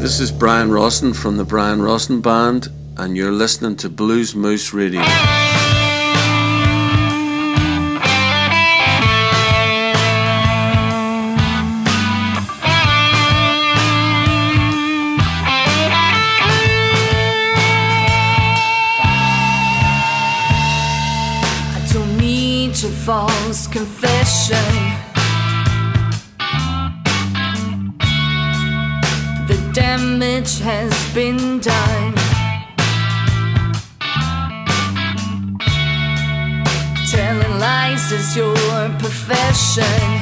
This is Brian Rawson from the Brian Rawson Band, and you're listening to Blues Moose Radio. false confession 身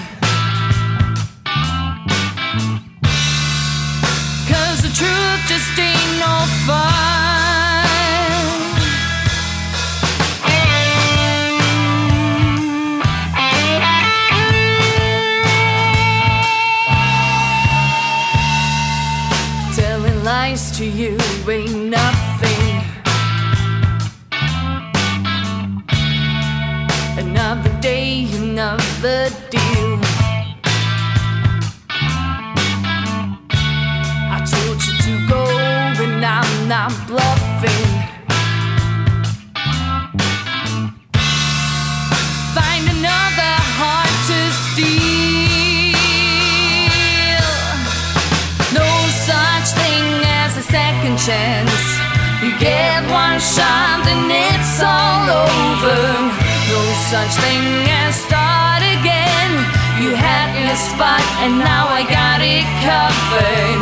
spot, and now I got it covered.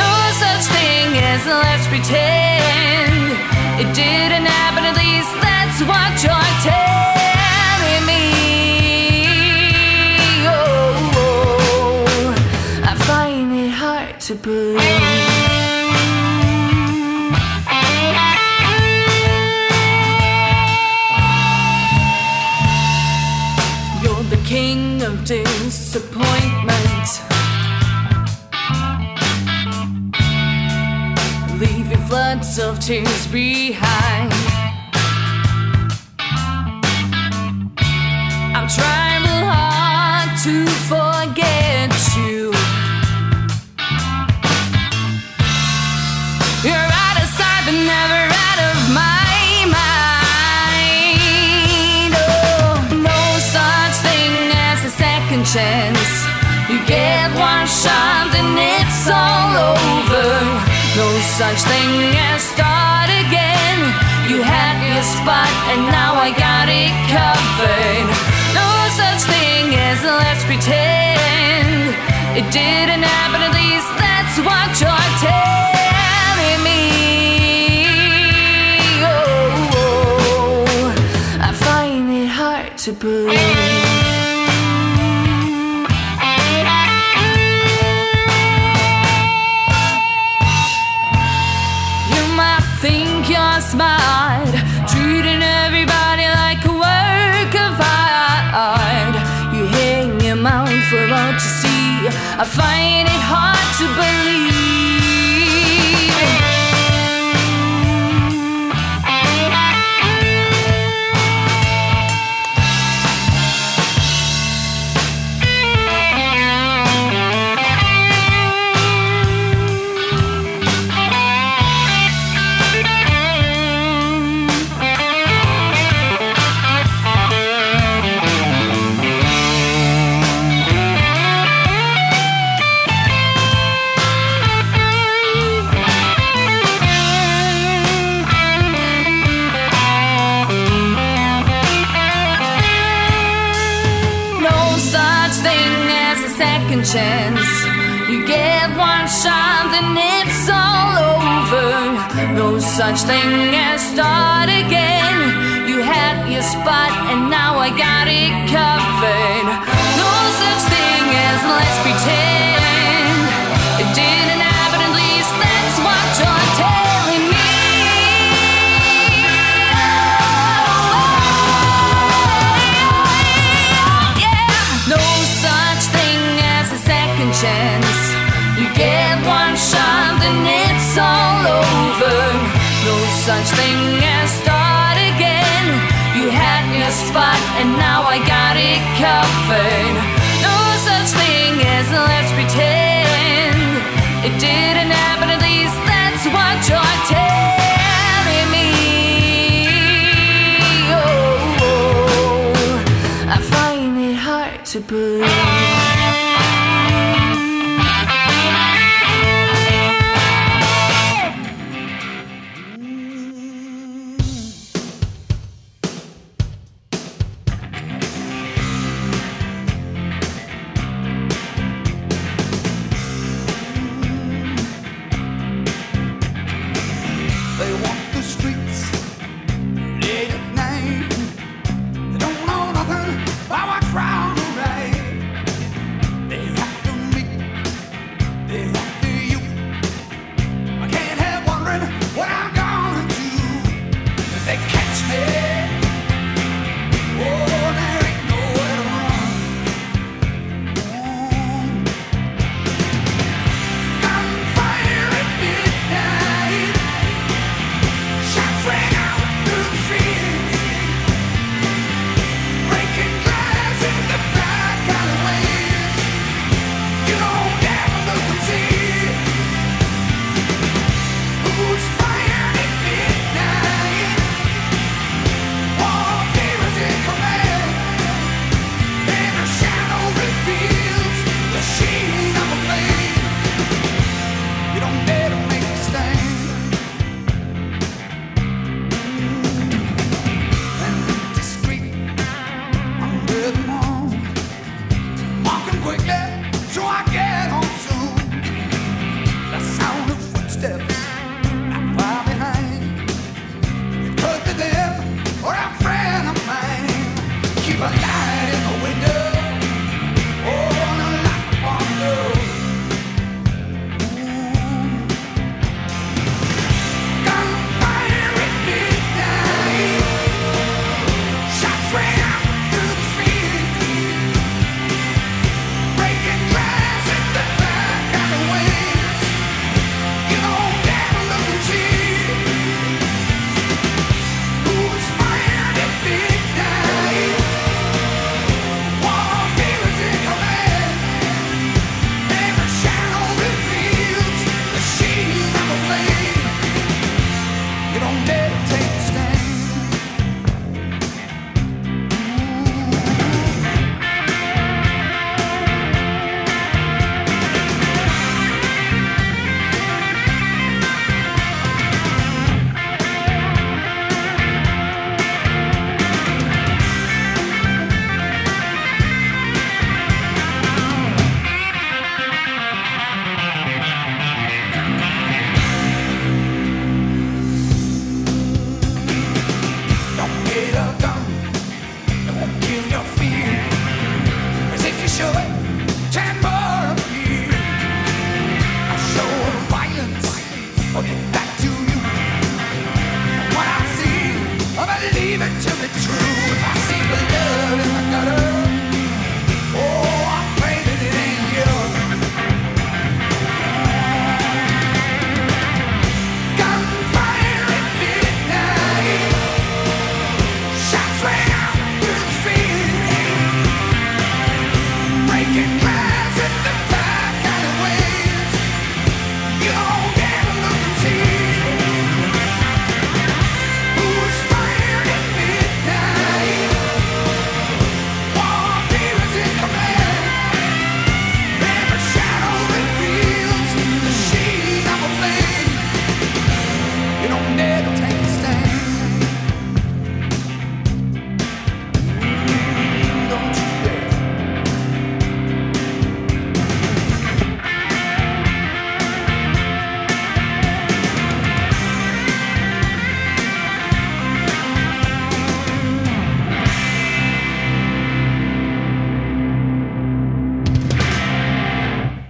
No such thing as let's pretend it didn't happen. At least that's what you're telling me. Oh, oh. I find it hard to believe. king of disappointment. of tears behind. such thing as start again. You had your spot and now I got it covered. No such thing as let's pretend it didn't happen. At least that's what you're telling me. Oh, oh, oh. I find it hard to believe. I find it hard to believe.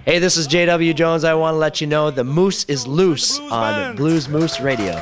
Hey, this is JW Jones. I want to let you know the moose is loose on Blues Moose Radio.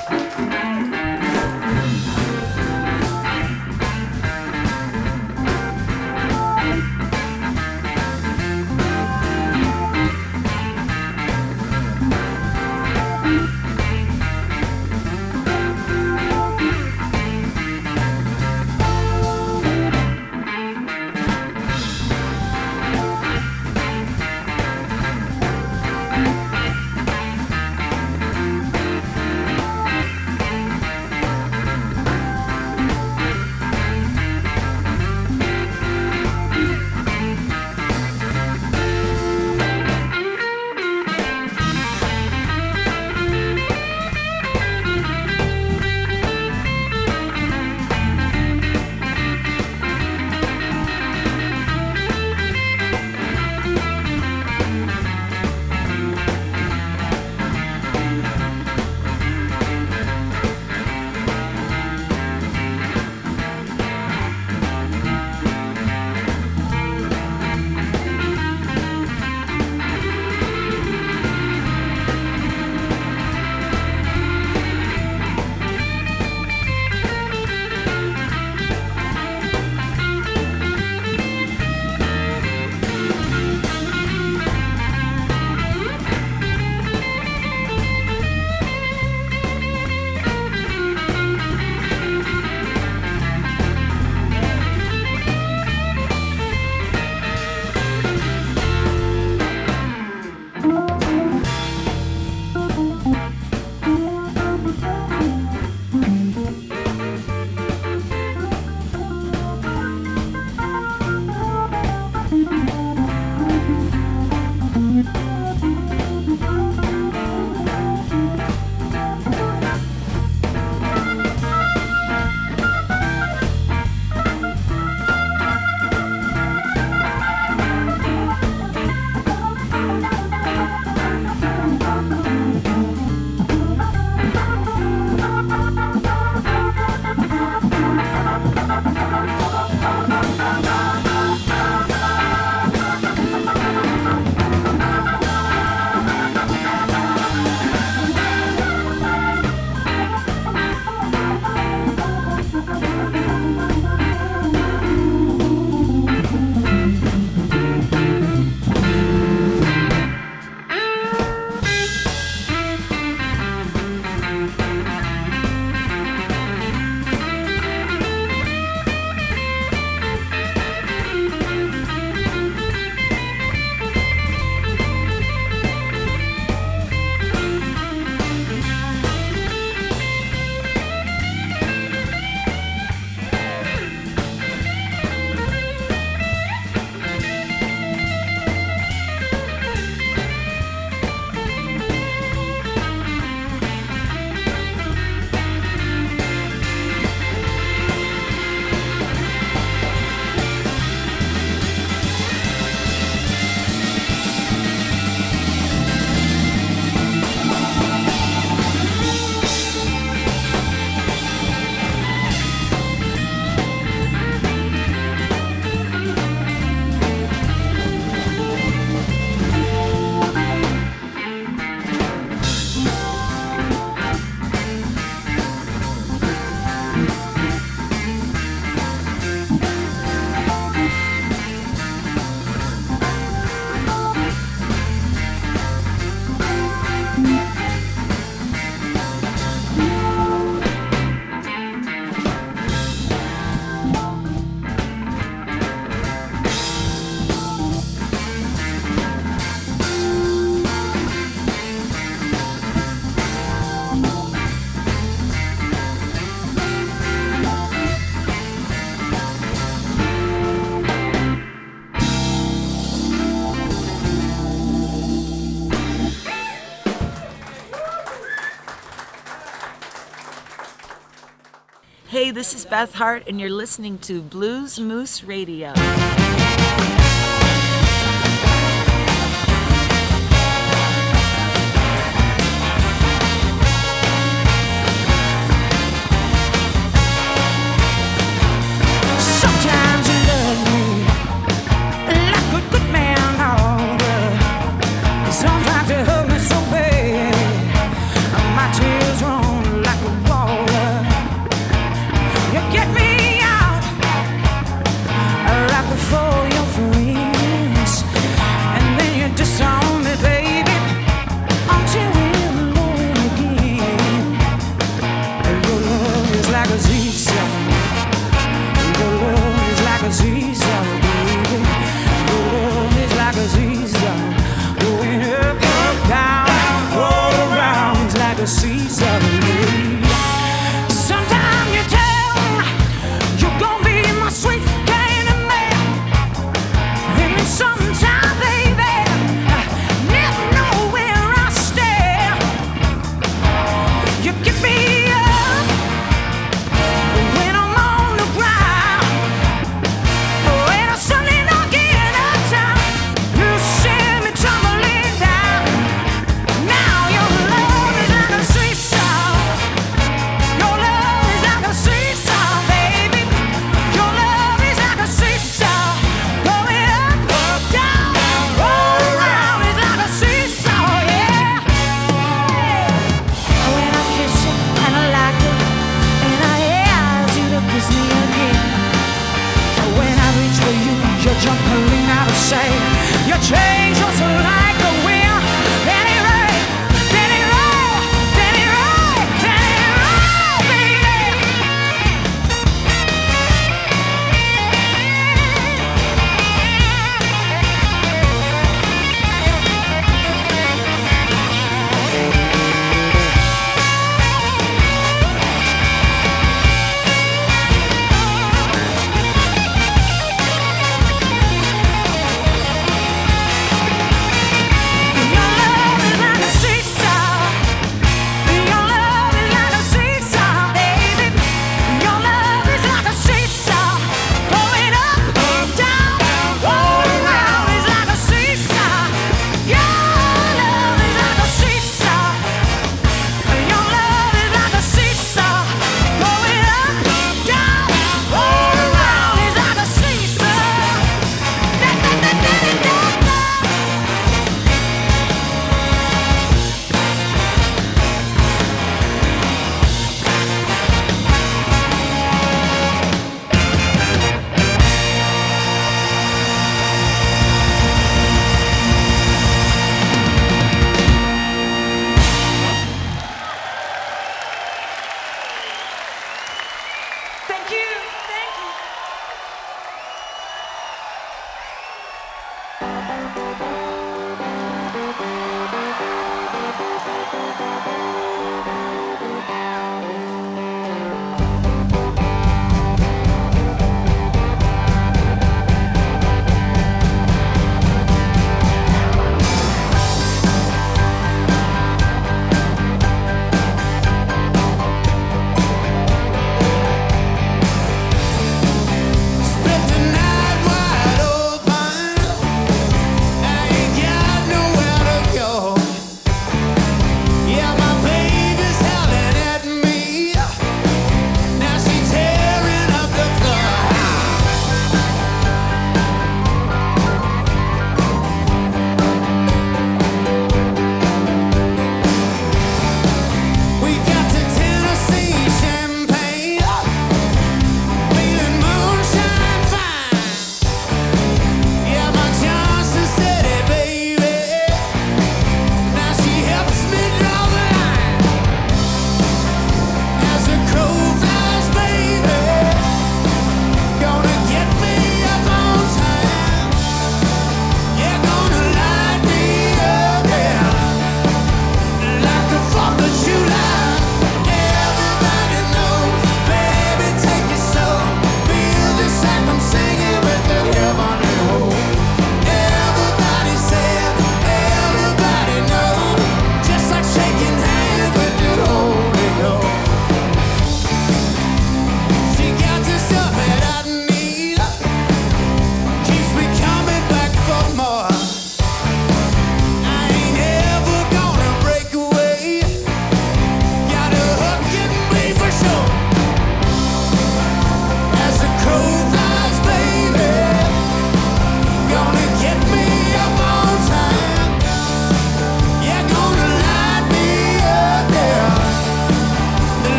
This is Beth Hart, and you're listening to Blues Moose Radio.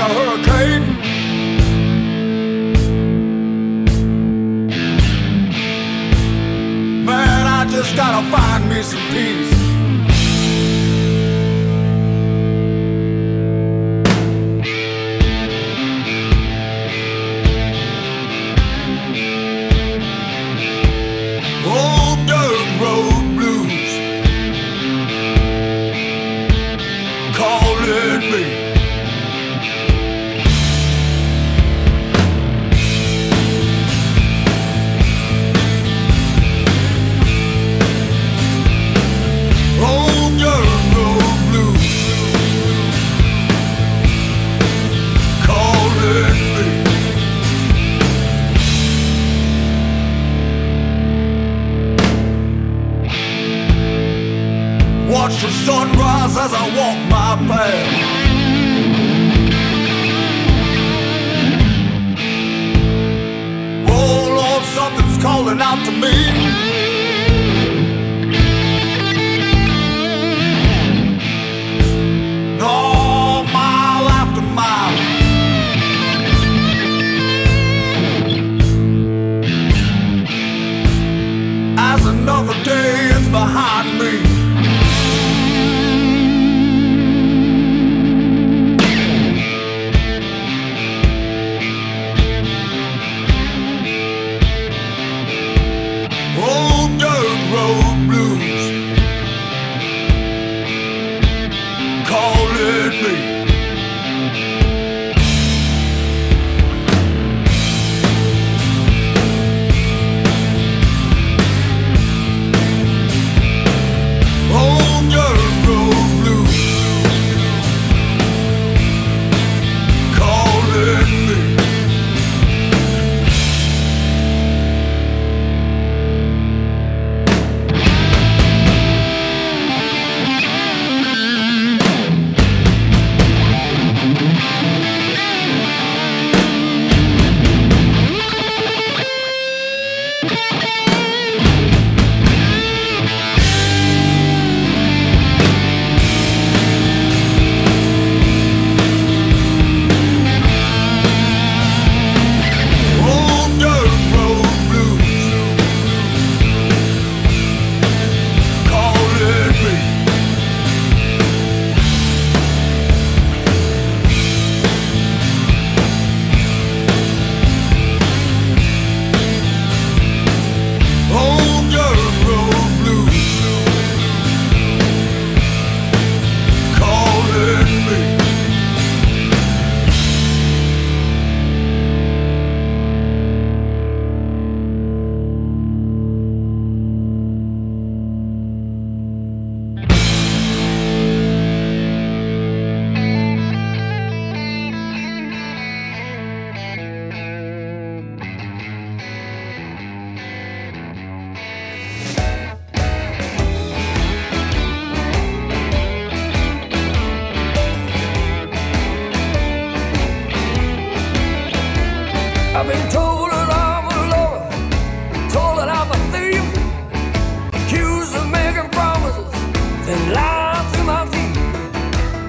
like a hurricane. Man, I just gotta find me some peace.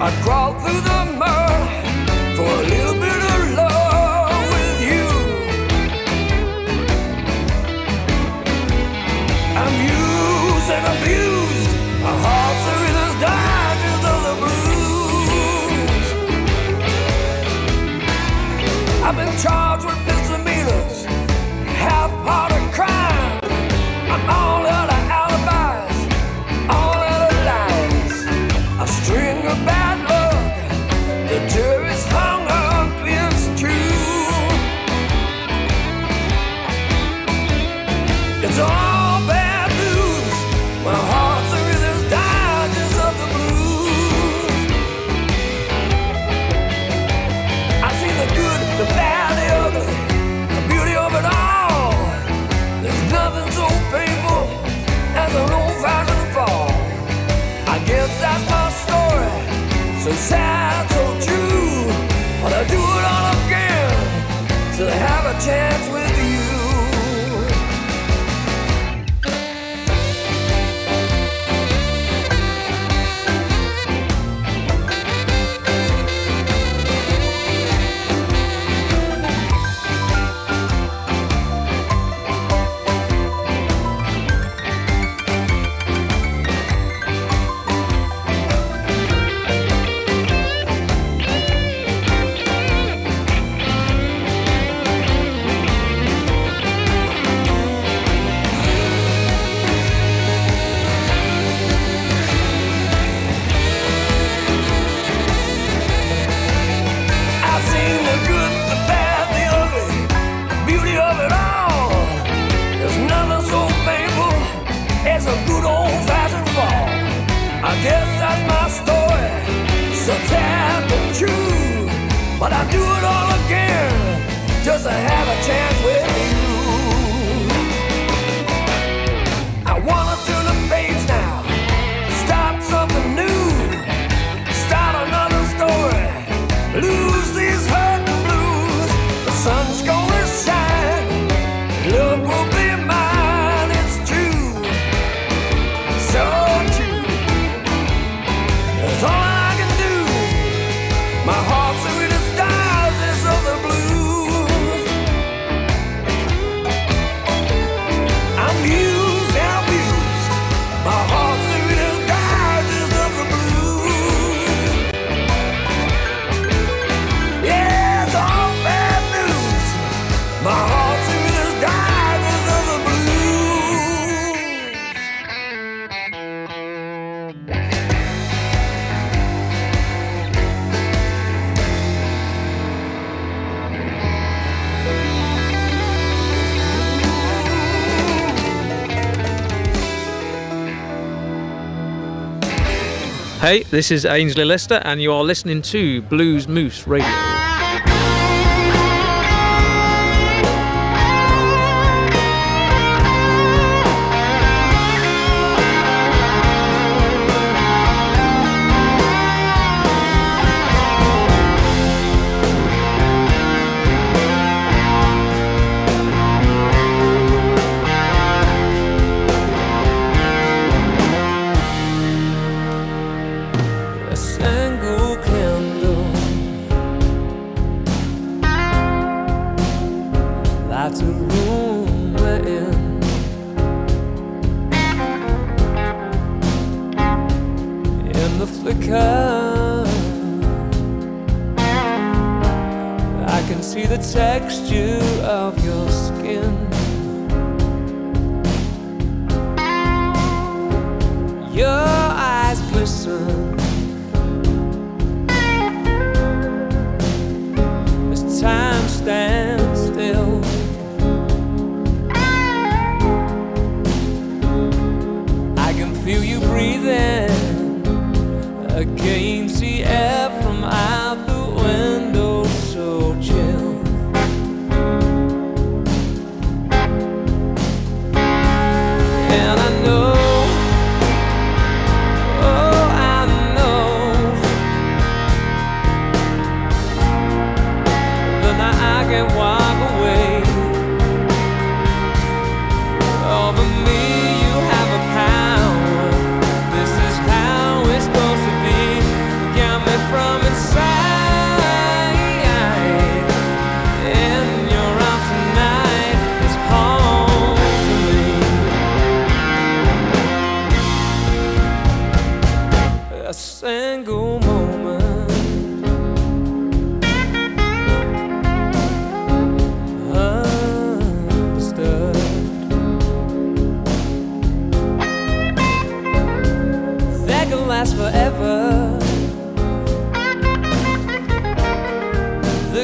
I'd crawl through the guess I have a chance with Hey, this is Aynsley Lister, and you are listening to Blues Moose Radio.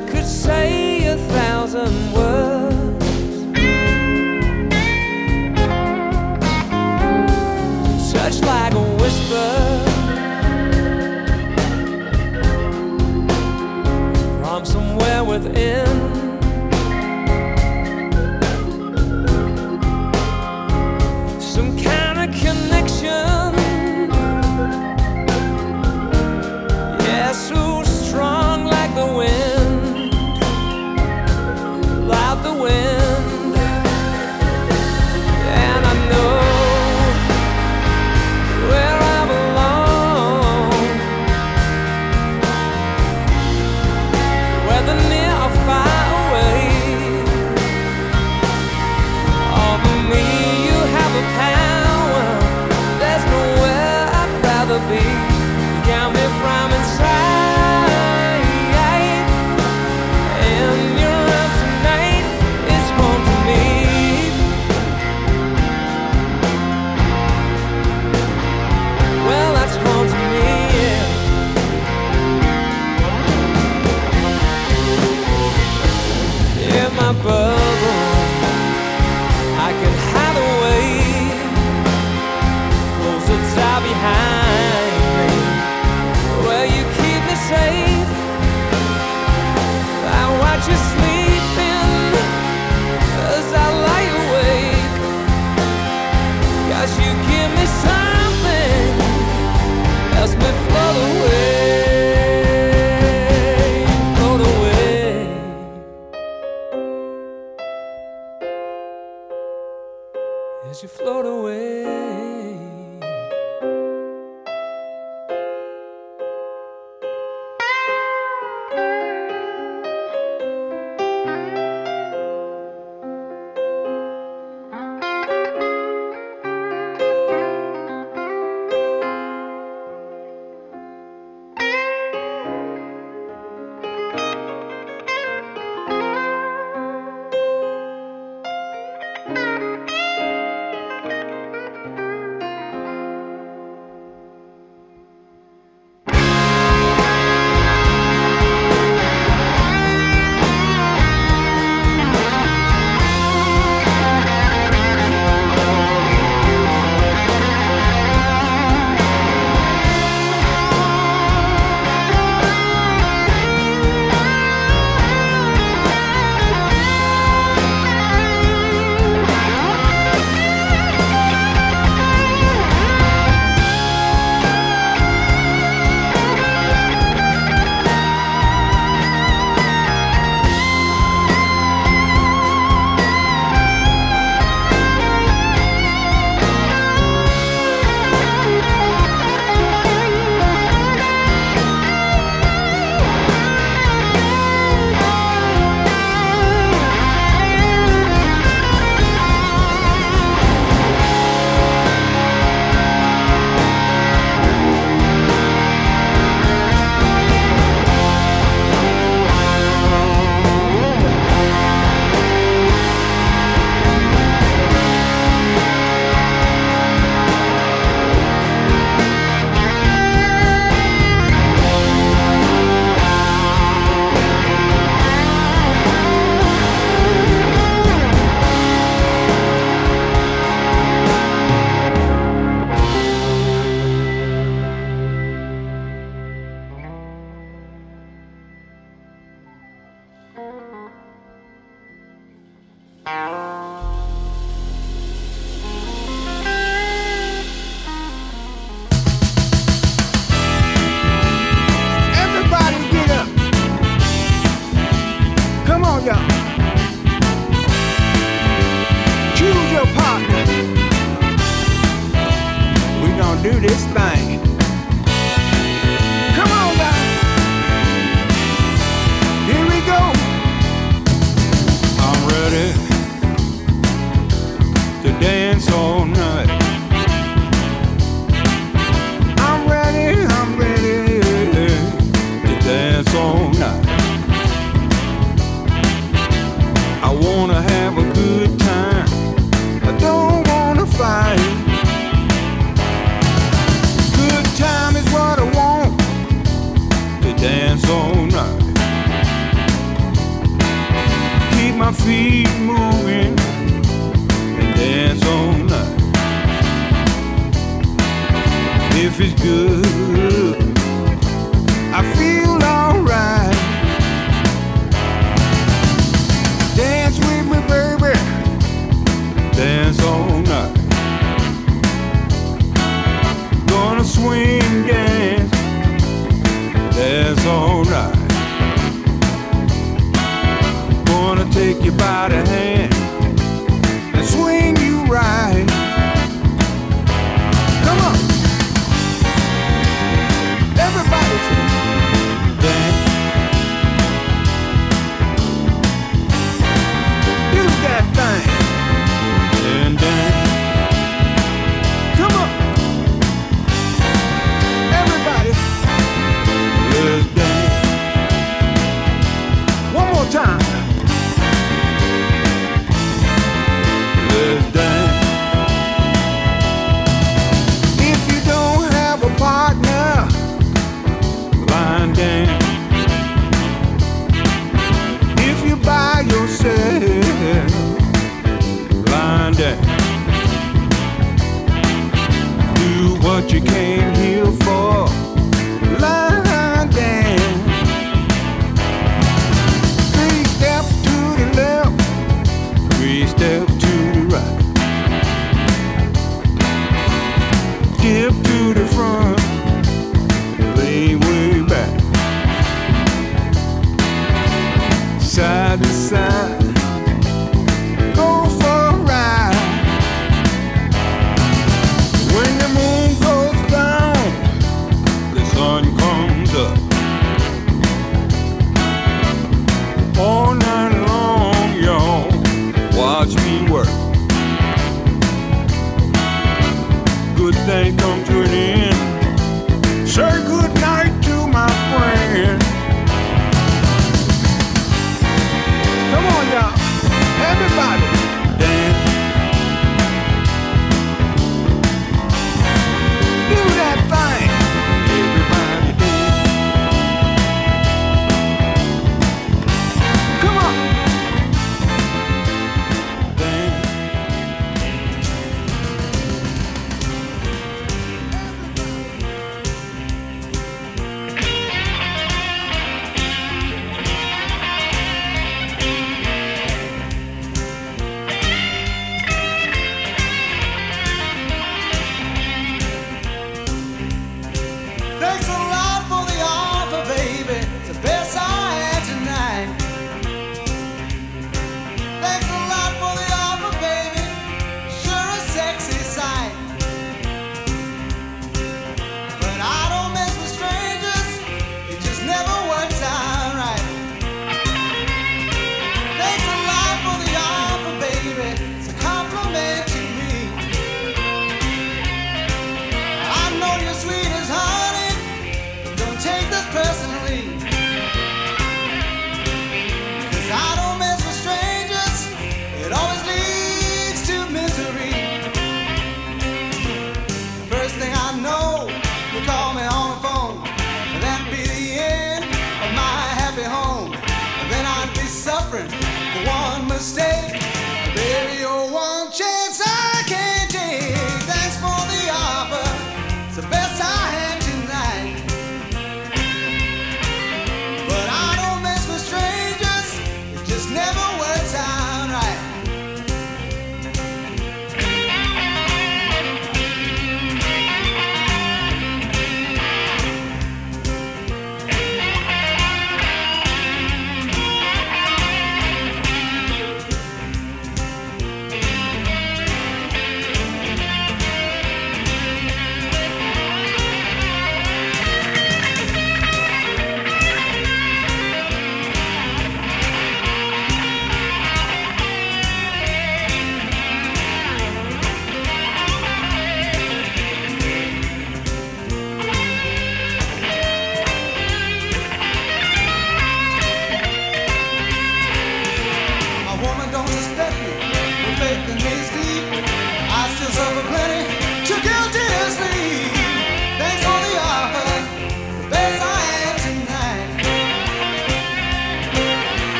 could say a thousand words. As you float away.